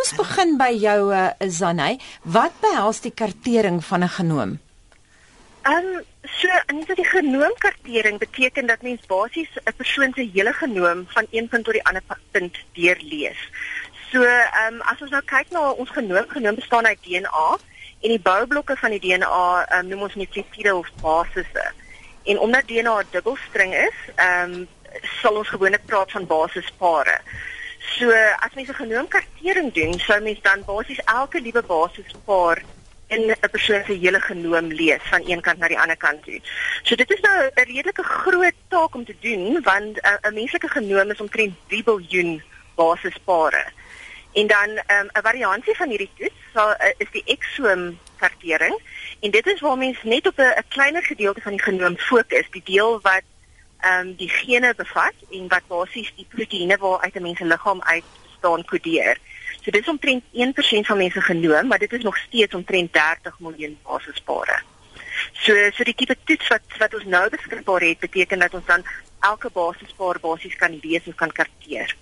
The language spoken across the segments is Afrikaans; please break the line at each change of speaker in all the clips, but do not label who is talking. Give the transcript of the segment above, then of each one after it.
ons begin by jou uh, Zanay. Wat behels die kartering van 'n genoom?
Ehm um, so net die genoomkartering beteken dat mens basies 'n persoon se hele genoom van een punt tot die ander punt deurlees. So ehm um, as ons nou kyk na ons genoom, genoom bestaan uit DNA en die boublokke van die DNA um, noem ons nukleotide of basisse. En omdat DNA 'n dubbelstring is, ehm um, sal ons gewoonlik praat van basispare. So as mens 'n genoomkartering doen, sou mens dan basies elke liewe basispaar in 'n persoon se hele genoom lees van een kant na die ander kant toe. So dit is nou 'n redelike groot taak om te doen want 'n uh, menslike genoom is omtrent 3 biljoen basispare. En dan 'n um, variantie van hierdie toets sal uh, is die eksoom kartering en dit is waar mens net op 'n kleiner gedeelte van die genoom fokus, die deel wat ehm um, die gene bevat en wat basies die proteïene waaruit 'n mens se liggaam uit staan kodeer. So dit is omtrent 1% van mense genoem, maar dit is nog steeds omtrent 30 miljoen basispare. So so die tipe toets wat wat ons nou beskikbaar het, beteken dat ons dan elke basispaar basies kan lees en kan karteer.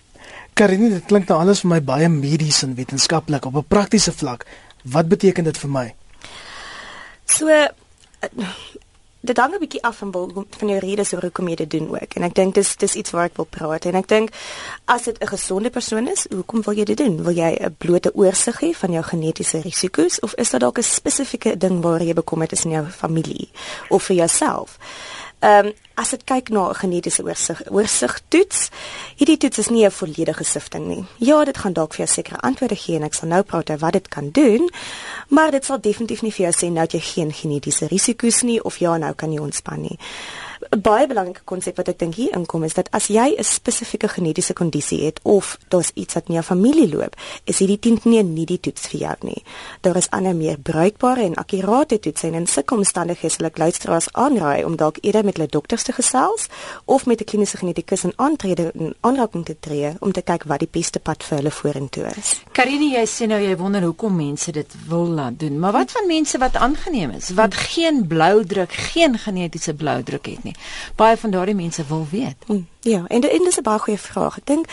Karin, dit klink nou alles vir my baie medies en wetenskaplik op 'n praktiese vlak. Wat beteken dit vir my?
So dit hang 'n bietjie af van wil, van jou redes hoekom jy dit doen ook. En ek dink dis dis iets waar ek wil praat en ek dink as dit 'n gesonde persoon is, hoekom wil jy dit doen? Wil jy 'n blote oorsig hê van jou genetiese risiko's of is daar dalk 'n spesifieke ding waar jy bekommerd is in jou familie of vir jouself? Ehm um, as dit kyk na 'n genetiese oorsig oorsig toets, hierdie toets is nie 'n volledige sifting nie. Ja, dit gaan dalk vir jou sekere antwoorde gee en ek sal nou praat oor wat dit kan doen, maar dit sal definitief nie vir jou sê nou dat jy geen genetiese risiko's nie of ja, nou kan jy ontspan nie. 'n baie belangrike konsep wat ek dink hier inkom is dat as jy 'n spesifieke genetiese kondisie het of daar's iets wat in jou familie loop, is hierdie teen nie nie die toets vir jou nie. Daar is ander meer bruikbare en akkurate toets en in sulke omstandighede sal ek luisteraars aanraai om dalk eerder met hulle dokters te gesels of met 'n kliniese genetikus in aantrede in aanraking te tree om te kyk wat die beste pad vir hulle vorentoe is.
Karine, jy sê nou jy wonder hoekom mense dit wil laat doen, maar wat van mense wat aangeneem is, wat geen blou druk, geen genetiese blou druk het nie? Baie van daardie mense wil weet.
Hmm, ja, en dit is 'n baie goeie vraag. Ek dink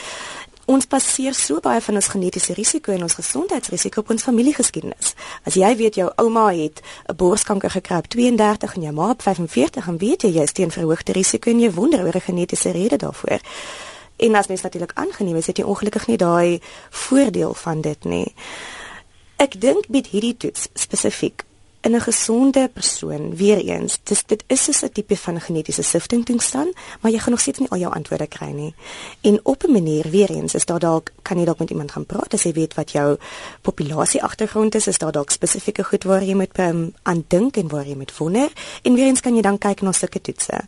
ons baseer so baie van ons genetiese risiko en ons gesondheidsrisiko op ons familiegeskiedenis. As jy weet jou ouma het 'n borskanker gekry op 32 en jou ma op 45, dan weet jy jy is teen verhoogde risiko en jy wonder oor 'n genetiese rede daarvoor. En as mens natuurlik aangeneem is, het jy ongelukkig nie daai voordeel van dit nie. Ek dink met hierdie toets spesifiek in 'n gesonde persoon weer eens dis dit is soos 'n tipe van genetiese sifting toestand maar jy gaan nog steeds nie al jou antwoorde kry nie. En op 'n manier weer eens is daar dalk kan jy dalk met iemand gaan praat as jy weet wat jou populasie agtergrond is is daar dalk spesifieke goed waar jy moet um, aan dink en waar jy moet wonder. En weer eens kan jy dan kyk na sulke toetse.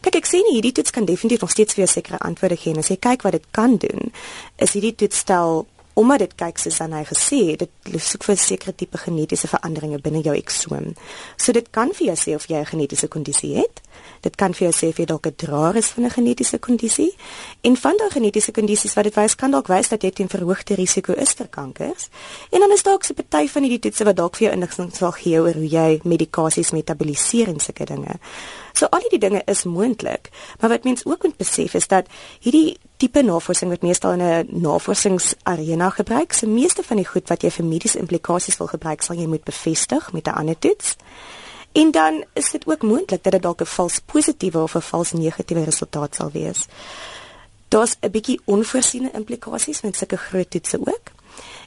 Kyk ek sê nie hierdie toets kan definitief nog steeds vir jou sekere antwoorde gee en as jy kyk wat dit kan doen is hierdie toets stel omdat dit kyk soos aan hy gesê het, dit soek vir sekere tipe genetiese veranderinge binne jou eksoom. So dit kan vir jou sê of jy 'n genetiese kondisie het. Dit kan vir jou sê of jy dalk 'n draer is van 'n genetiese kondisie. En van daardie genetiese kondisies wat dit wys kan dalk wys dat jy teen verhoogde risiko is vir kankers. En dan is daar ook so 'n party van hierdie toetse wat dalk vir jou inligting sal gee oor hoe jy medikasies metaboliseer en sulke dinge. So al hierdie dinge is moontlik, maar wat mens ook moet besef is dat hierdie tipe navorsing word meestal in 'n navorsingsarena gebruik. So meeste van die goed wat jy vir mediese implikasies wil gebruik, sal jy moet bevestig met 'n ander toets. En dan is dit ook moontlik dat dit dalk 'n vals positiewe of 'n vals negatiewe resultaat sal wees. Daar's 'n bietjie onvoorsiene implikasies met sulke groot toetse ook.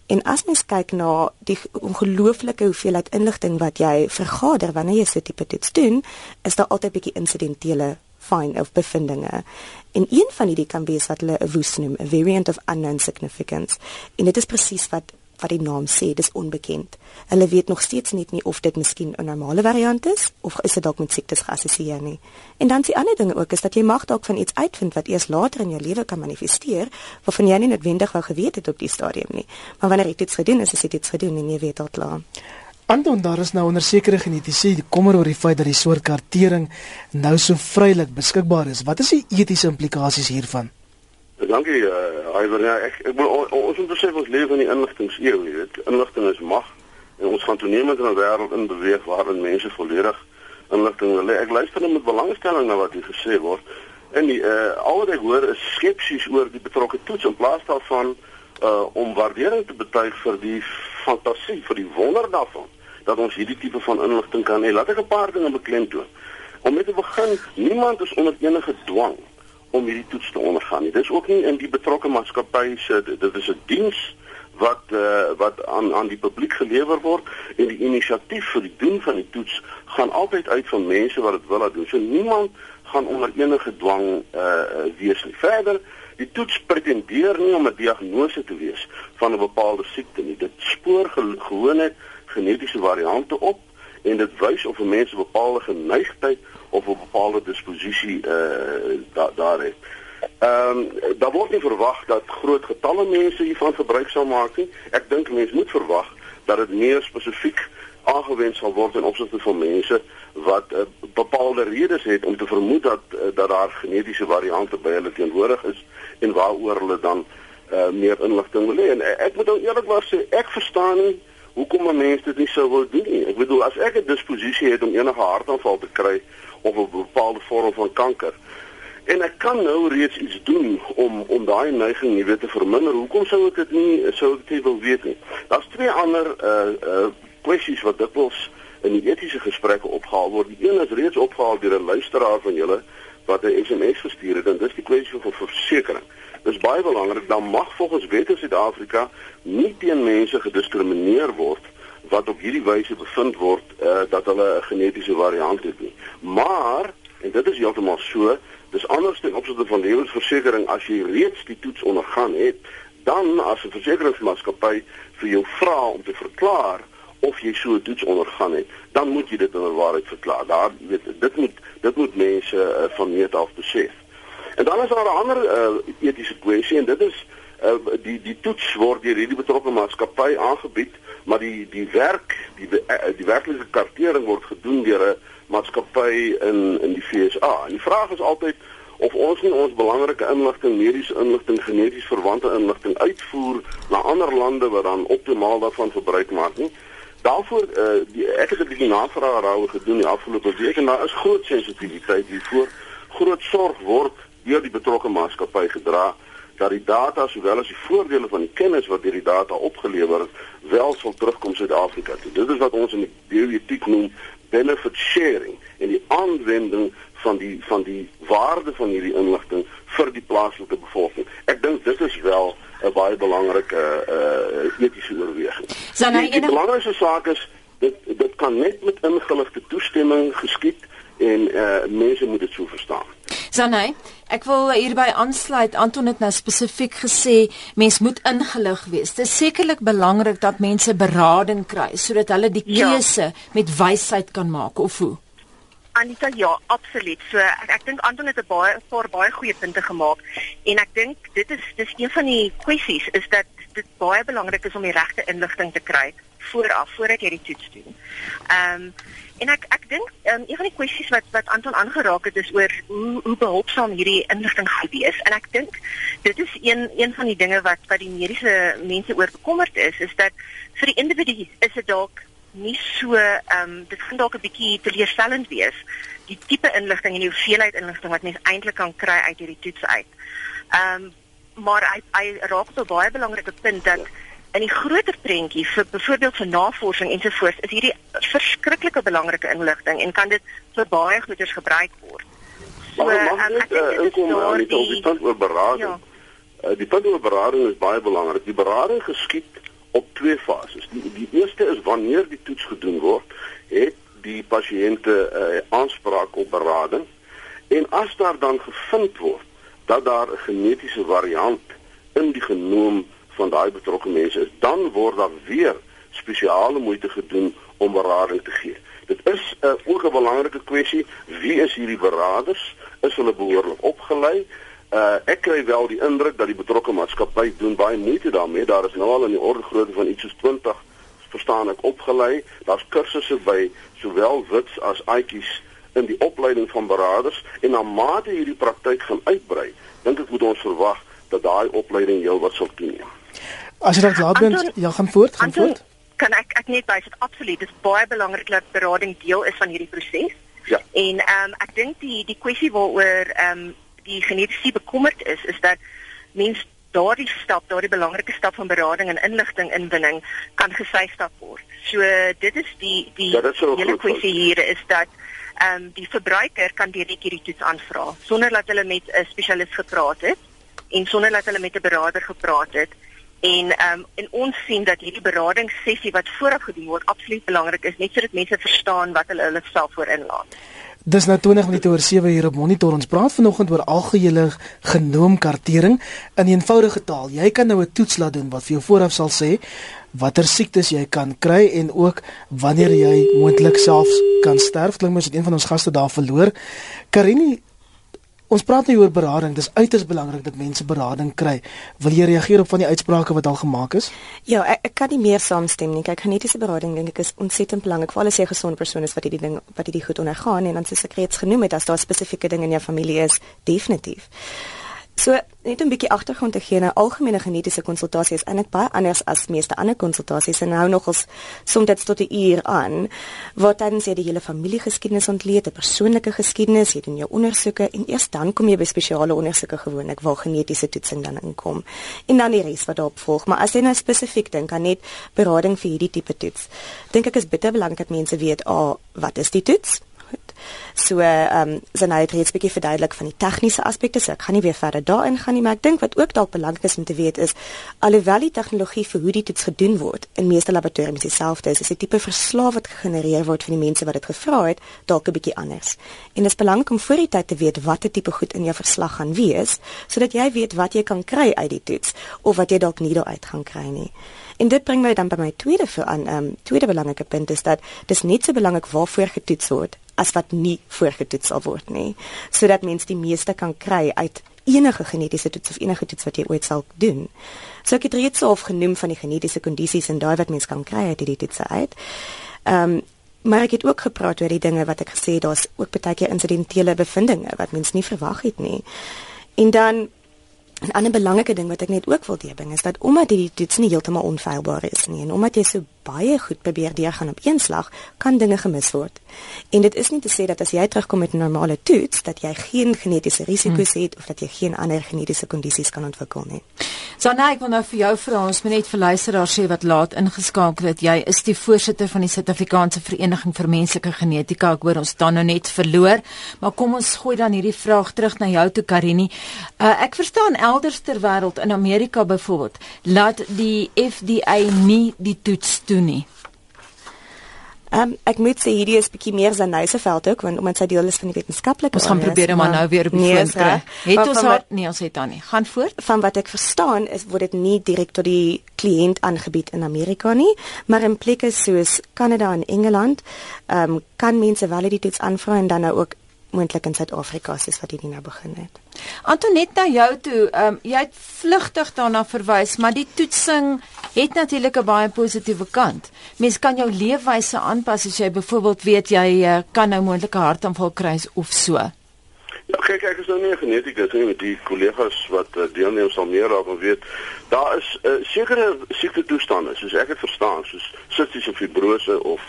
En as mens kyk na die ongelooflike hoeveelheid inligting wat jy vergader wanneer jy so 'n tipe toets doen, is daar altyd bietjie insidentele fyn of bevindinge. En een van hierdie kan wees wat hulle 'n woes noem, a variant of unknown significance. En dit is presies wat wat die naam sê, dis onbekend. Hulle weet nog steeds net nie of dit miskien 'n normale variant is of is dit dalk met siektes geassosieer nie. En dan sien ander dinge ook is dat jy mag dalk van iets uitvind wat eers later in jou lewe kan manifesteer, waarvan jy nie noodwendig wou geweet het op die stadium nie. Maar wanneer jy dit gedoen het, is dit iets gedoen en jy weet dit klaar.
Anton, daar is nou onder sekere genetiese kommer oor die feit dat die soort kartering nou so vrylik beskikbaar is. Wat is die etiese implikasies hiervan?
Dankie, uh, Iver. Ja, ek ek wil ons moet besef ons lewe in die inligtingseeu, jy weet. Inligting is mag en ons gaan toenemend in 'n wêreld in beweeg waarin mense volledig inligting wil hê. Ek luister net met belangstelling na wat hier gesê word. En die uh al wat ek hoor is skepsies oor die betrokke toets in plaas daarvan uh om waardering te betuig vir die fantasie, vir die wonder daarvan dat ons hierdie tipe van inligting kan hê. Laat ek 'n paar dinge beklemtoon. Om met te begin, niemand is onder enige dwang om hierdie toets te ondergaan nie. Dis ook nie in die betrokke maatskappy se dit is 'n diens wat uh, wat aan aan die publiek gelewer word en die inisiatief vir die doen van die toets gaan altyd uit van mense wat dit wil laat doen. So niemand gaan onder enige dwang uh wees nie. Verder, die toets pretendeer nie om 'n diagnose te wees van 'n bepaalde siekte nie. Dit spoor gewoon net genetiese variante op en dit wys of 'n mens 'n bepaalde geneigtheid of 'n bepaalde disposisie uh da, daar het. Ehm um, daar word nie verwag dat groot getalle mense hiervan gebruik sal maak nie. Ek dink mense moet verwag dat dit meer spesifiek aangewend sal word in opsigte van mense wat uh, bepaalde redes het om te vermoed dat uh, dat daar genetiese variante by hulle teenwoordig is en waaroor hulle dan uh, meer inligting wil hê. En ek moet nou eerlikwaar sê ek verstaan nie hoekom mense dit nie sou wil doen nie. Ek bedoel as ek 'n disposisie het om enige hartaanval te kry of 'n bepaalde vorm van kanker en ek kan nou reeds iets doen om om daai neiging nie weer te verminder. Hoekom sou ek dit nie sou ek dit wil weet nie. Daar's twee ander uh uh kwessies wat dikwels in die etiese gesprekke opgehaal word. Die een is reeds opgehaal deur 'n luisteraar van julle wat 'n SMS gestuur het en dis die kwessie van versekerings. Dis baie belangrik dan mag volgens wet in Suid-Afrika nie teen mense gediskrimineer word wat op hierdie wyse bevind word uh, dat hulle 'n genetiese variant het nie. Maar en dit is heeltemal so, dis anders ten opsigte van lewensversekering as jy reeds die toets ondergaan het, dan as 'n versekeringsmaatskappy vir jou vra om te verklaar of jy so 'n toets ondergaan het, dan moet jy dit in waarheid verklaar. Daar weet dit moet dit moet mense uh, van meet af besef. En dan is daar 'n ander uh, etiese kwessie en dit is uh, die die toets word deur hierdie betrokke maatskappy aangebied, maar die die werk, die uh, die werklike kartering word gedoen deur 'n maatskappy in in die FSA. En die vraag is altyd of ons nie ons belangrike inligting, mediese inligting, geneties verwante inligting uitvoer na ander lande wat dan optimaal daarvan gebruik maak nie. Daarvoor uh, die, ek het 'n bietjie navraag daaroor gedoen die afgelope week en daar is groot sensitiwiteit hiervoor. Groot sorg word deur die betrokke maatskappy gedra dat die data sowel as die voordele van die kennis wat deur die data opgelewer is, wel sal terugkom Suid-Afrika toe. Dit is wat ons in die bioetiek noem benefit sharing en die aanwending van die van die waarde van hierdie inligting vir die plaaslike bevolking. Ek dink dit is wel 'n baie belangrike uh etiese oorweging. Die, die belangrikste saak is dit dit kan net met ingeligte toestemming geskied en uh mense moet dit so verstaan.
Sanay, ek wil hierby aansluit. Anton het nou spesifiek gesê mens moet ingelig wees. Dit is sekerlik belangrik dat mense berading kry sodat hulle die keuse ja. met wysheid kan maak of hoe.
Anita, ja, absoluut. So ek ek dink Anton het 'n baie paar baie goeie punte gemaak en ek dink dit is dis een van die kwessies is dat dit baie belangrik is om die regte inligting te kry vooraf voordat jy die toets doen. Ehm um, En ek ek dink um, een van die kwessies wat wat Anton aangeraak het is oor hoe hoe behulpsaam hierdie inligting gaan wees. En ek dink dit is een een van die dinge wat wat die mediese mense oor bekommerd is, is dat vir die individu is dit dalk nie so ehm um, dit kan dalk 'n bietjie teleurstellend wees die tipe inligting en die hoeveelheid inligting wat mens eintlik kan kry uit hierdie toets uit. Ehm um, maar hy hy raak op 'n baie belangrike punt dat in die groter prentjie vir byvoorbeeld vir navorsing ensovoorts is hierdie verskriklike belangrike inligting en kan dit vir baie goeders gebruik word.
So, maar mag net uh, inkom aan die, die punt oor berading. Ja. Uh, die punt oor berading is baie belangrik. Die berading geskied op twee fases. Die, die eerste is wanneer die toets gedoen word, het die pasiënte uh, aanspraak op berading en as daar dan gevind word dat daar 'n genetiese variant in die genoom van daai betrokke mense is, dan word daar weer spesiale moeite gedoen om berading te gee. Dit is 'n uh, ook 'n belangrike kwessie, wie is hierdie beraders? Is hulle behoorlik opgelei? Uh ek kry wel die indruk dat die betrokke maatskappy doen baie moeite daarmee. Daar is nou al in die orde grootte van iets soos 20 verstaan ek opgelei. Daar's kursusse by sowel wits as uitjies in die opleiding van beraders en na mate hierdie praktyk gaan uitbrei, dink ek moet ons verwag dat daai opleiding heelwat sal toeneem.
As jy dalk laat bent, ja, gaan voort, gaan Anton, voort.
Kan ek ek net wys dit absoluut dis baie belangrik dat berading deel is van hierdie proses.
Ja.
En ehm um, ek dink die die kwessie waaroor ehm um, die genetiese bekommerd is is dat mens daardie stap, daardie belangrike stap van berading en inligting inwinning kan gesuigstap word. So dit is die die
Ja, is
hele kwessie hier is dat ehm um, die verbruiker kan direk hierdie toets aanvra sonder dat hulle met 'n spesialis gepraat het en sonder dat hulle met 'n beraader gepraat het. En ehm um, en ons sien dat hierdie beradingssessie wat vooraf gedoen word absoluut belangrik is net sodat mense verstaan wat hulle hulle self voor inlaat.
Dis nou 20 minute oor 7 hier op Monitor. Ons praat vanoggend oor algehele genoomkartering in eenvoudige taal. Jy kan nou 'n toets laat doen wat vir jou vooraf sal sê watter siektes jy kan kry en ook wanneer jy moontlik selfs kan sterf. Klink mos het een van ons gaste daar verloor. Karini, ons praat nou oor berading. Dis uiters belangrik dat mense berading kry. Wil jy reageer op van die uitsprake wat al gemaak is?
Ja, ek, ek kan nie meer saamstem nie. Kyk, genetiese berading dink ek is ontsettend belangrik vir al die gesonde persone wat hierdie ding wat hierdie goed ondergaan en dan soos ek reeds genoem het, as daar spesifieke dinge in jou familie is, definitief. So net 'n bietjie agtergrond te gee, 'n algemene genetiese konsultasie is eintlik baie anders as meeste ander konsultasies en hou nogals soms tot 'n uur aan waar tydens jy die hele familiegeskiedenis ontleed, 'n persoonlike geskiedenis, jy doen jou ondersoeke en eers dan kom jy by spesiale ondersoeke gewoonlik waar genetiese toetsing dan inkom. En dan die res wat daarop volg, maar as jy nou spesifiek dink aan net berading vir hierdie tipe toets, dink ek is bitter belangrik dat mense weet, "A, oh, wat is die toets?" So ehm um, nou het reeds bietjie verduidelik van die tegniese aspekte, so ek gaan nie weer verder daarin gaan nie, maar ek dink wat ook dalk belangrik is om te weet is alhoewel die tegnologie vir hoe die toets gedoen word in meeste laboratoriums dieselfde is, is die tipe verslaaf wat gegenereer word van die mense wat dit gevra het, dalk 'n bietjie anders. En dit is belangrik om voor die tyd te weet watter tipe goed in jou verslag gaan wees, sodat jy weet wat jy kan kry uit die toets of wat jy dalk nie daaruit gaan kry nie. En dit bring my dan by my tweede vir aan ehm um, tweede belangrike punt is dat dis net so belangrik waarvoor getoets word as wat nie voorgetoets sal word nie, sodat mens die meeste kan kry uit enige genetiese toets of enige toets wat jy ooit sal doen. So ek het reeds al genoem van die genetiese kondisies en daai wat mens kan kry uit hierdie toetse uit. Ehm um, maar ek het ook gepraat oor die dinge wat ek gesê daar's ook baie keer insidentele bevindinge wat mens nie verwag het nie. En dan 'n ander belangrike ding wat ek net ook wil deebring is dat omdat hierdie toets nie heeltemal onfeilbaar is nie en omdat jy so baie goed probeer deurgaan op een slag, kan dinge gemis word. En dit is nie te sê dat as jy terugkom met 'n normale toets dat jy geen genetiese risiko's hmm. het of dat jy geen ander genetiese kondisies kan ontwikkel nie.
Nou ek wil nou vir jou vra, ons moet net vir luisteraars sê wat laat ingeskakel het. Jy is die voorsitter van die Suid-Afrikaanse Vereniging vir Menslike Genetika. Ek hoor ons staan nou net verloor, maar kom ons gooi dan hierdie vraag terug na jou toe Karini. Uh, ek verstaan elders ter wêreld in Amerika byvoorbeeld, laat die FDA nie die toets toe nie.
Ehm um, ek moet sê hierdie is bietjie meer 'n nouse veld ook want omdat sy deel is van die wetenskaplike
Ons gaan probeer maar nou weer op die
nee,
foon kry. Het ons haar nee, ons het haar nie. Gaan voort.
Van wat ek verstaan is word dit nie direk tot die kliënt aangebied in Amerika nie, maar in plekke soos Kanada en Engeland, ehm um, kan mense wel dit iets aanvra en dan nou ook moontlik in Suid-Afrika soos wat hierdie nou begin het.
Antonet na jou toe, ehm um, jy het vlugtig daarna verwys, maar die toetsing het natuurlik 'n baie positiewe kant. Mens kan jou leefwyse aanpas as jy byvoorbeeld weet jy uh, kan nou moontlik 'n hartaanval kry of so.
Ja, kyk, ek is nou nie 'n genetikus nie met die kollegas wat uh, deelneem sal meer daarvan weet. Daar is uh, sekere siekte toestande, soos ek dit verstaan, soos sistiese fibrose of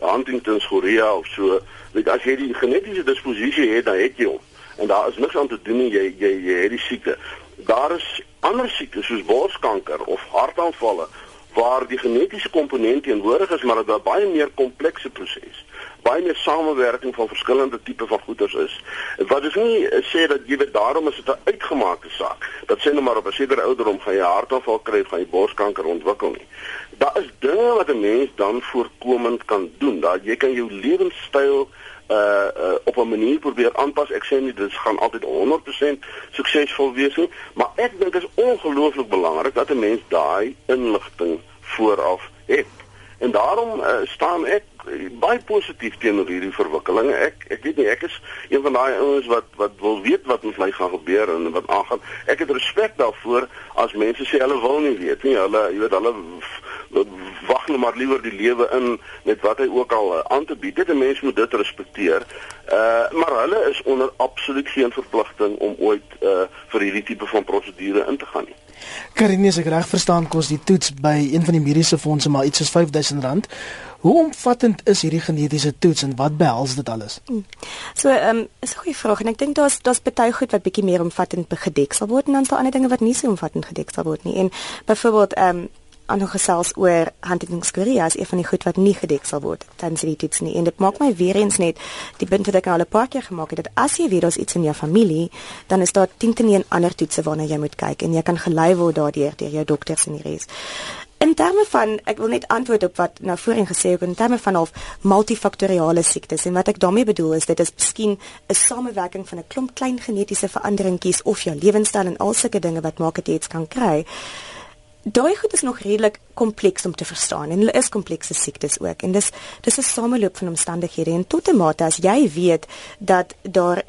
Huntington's chorea of so. Net as jy die genetiese disposisie het, dan het jy hom. En daar is niks aan te doen nie, jy jy jy het die siekte. Daar is ander siektes soos borskanker of hartaanvalle waar die genetiese komponent teenwoordig is, maar dit 'n baie meer komplekse proses. Baie meer samewerking van verskillende tipe van goeters is. Wat is nie sê dat jy weet daarom is dit 'n uitgemaakte saak. Dat sê nou maar op 'n sekere ouderdom gaan jy hartaanval kry, gaan jy borskanker ontwikkel nie. Daar is dinge wat 'n mens dan voorkomend kan doen. Dat jy kan jou lewenstyl uh, uh op 'n manier probeer aanpas. Ek sê nie dit gaan altyd 100% suksesvol wees nie, maar ek dink dit is ongelooflik belangrik dat 'n mens daai inligting vooraf het. En daarom uh, staan ek baie positief teenoor hierdie verwikkelinge. Ek ek weet nie ek is een van daai ouens wat wat wil weet wat met my gaan gebeur en wat aangaan. Ek het respek daarvoor as mense sê hulle wil nie weet nie. Hulle jy weet hulle wag nou maar liewer die lewe in met wat hy ook al uh, aan te bied. Dit 'n mens moet dit respekteer. Uh maar hulle is onder absoluut geen verpligting om ooit uh vir hierdie tipe van prosedure in te gaan nie.
Karine, as ek reg verstaan, kos die toets by een van die mediese fondse maar iets soos R5000 Hoe omvattend is hierdie genetiese toets en wat behels dit alles? Hmm.
So, ehm um, is 'n goeie vraag en ek dink daar's daar's baie goed wat bietjie meer omvattend gedek sal word en dan sal ander dinge wat nie so omvattend gedek sal word nie. En byvoorbeeld ehm um, aanhou gesels oor Huntington's chorea is een van die goed wat nie gedek sal word tensy die toets nie. En dit maak my weer eens net die punt wat ek al 'n paar keer gemaak het dat as jy weet daar's iets in jou familie dan is daar 10 te 1 ander toetse waarna jy moet kyk en jy kan gelei word daardeur deur jou dokters en die res. In terme van ek wil net antwoord op wat nou voorheen gesê het in terme van of multifaktoriale siektes. En wat ek daarmee bedoel is dit is miskien 'n samewerking van 'n klomp klein genetiese veranderingkies of jou lewenstyl en al sulke dinge wat maak dit jy iets kan kry. Daai goed is nog redelik kompleks om te verstaan en hulle is komplekse siektes ook. En dis dis 'n sameloop van omstandighede en tot 'n mate as jy weet dat daar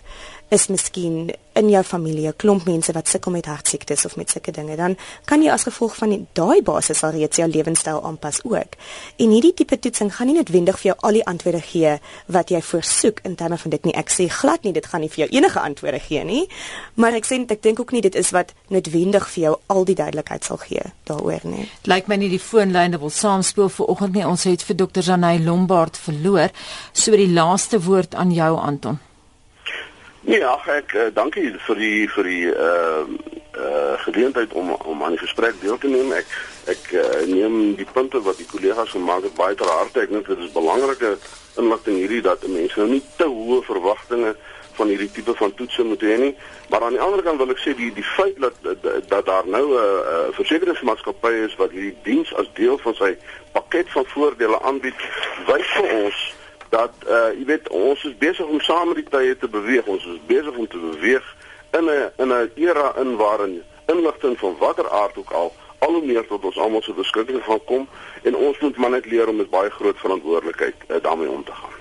is miskien in jou familie 'n klomp mense wat sukkel met hartsiektes of met sulke dinge, dan kan jy as gevolg van daai basis al reeds jou lewenstyl aanpas ook. En hierdie tipe toetsing gaan nie noodwendig vir jou al die antwoorde gee wat jy voorsoek in terme van dit nie. Ek sê glad nie dit gaan nie vir jou enige antwoorde gee nie, maar ek sê ek dink ook nie dit is wat noodwendig vir jou al die duidelikheid sal gee daaroor nie.
Dit lyk my nie die foonlyne wil saamspeel vir oggend nie. Ons het vir dokter Janey Lombard verloor. So die laaste woord aan jou Anton.
Nee, ag ek uh, dankie vir die vir die uh uh geleentheid om om aan die gesprek deel te neem. Ek ek uh, neem die punte wat die kollegas gemaak het baie ter harte. Ek dink dit is belangrike inligting hierdie dat mense nou nie te hoë verwagtinge van hierdie tipe van toetse moet hê nie. Maar aan die ander kant wil ek sê die die feit dat dat, daar nou 'n uh, uh, versekeringsmaatskappy is wat hierdie diens as deel van sy pakket van voordele aanbied, wys vir ons dat uh jy weet ons is besig om saam met die tye te beweeg. Ons is besig om te beweeg in 'n in 'n era in waarin inligting van watter aard ook al al hoe meer tot ons almal se beskikking gaan kom en ons moet maar net leer om met baie groot verantwoordelikheid uh, daarmee om te gaan.